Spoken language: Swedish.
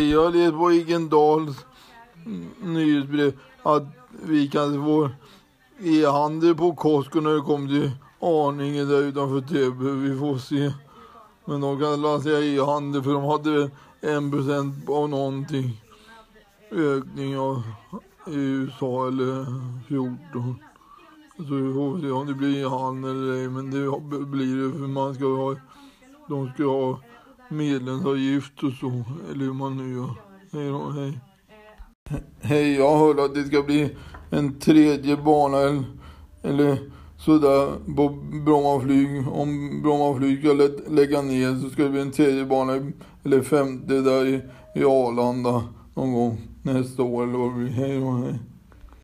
Jag har läst på Igendals nyhetsbrev att vi kanske får e-handel på Costco när det kommer till Arninge där utanför Täby. Vi får se. Men de kan lansera e-handel för de hade väl en procent av någonting ökning av i USA eller 14. Så vi får se om det blir e-handel eller ej. Men det blir det för man ska ha, de ska ha medlemsavgift och så. Eller hur man nu gör. Hej då, hej. Hej, jag hörde att det ska bli en tredje bana eller sådär på Bromma flyg. Om Bromma flyg ska lä lägga ner så ska det bli en tredje bana eller femte där i, i Arlanda någon gång nästa år eller vad det blir. Hej då, hej.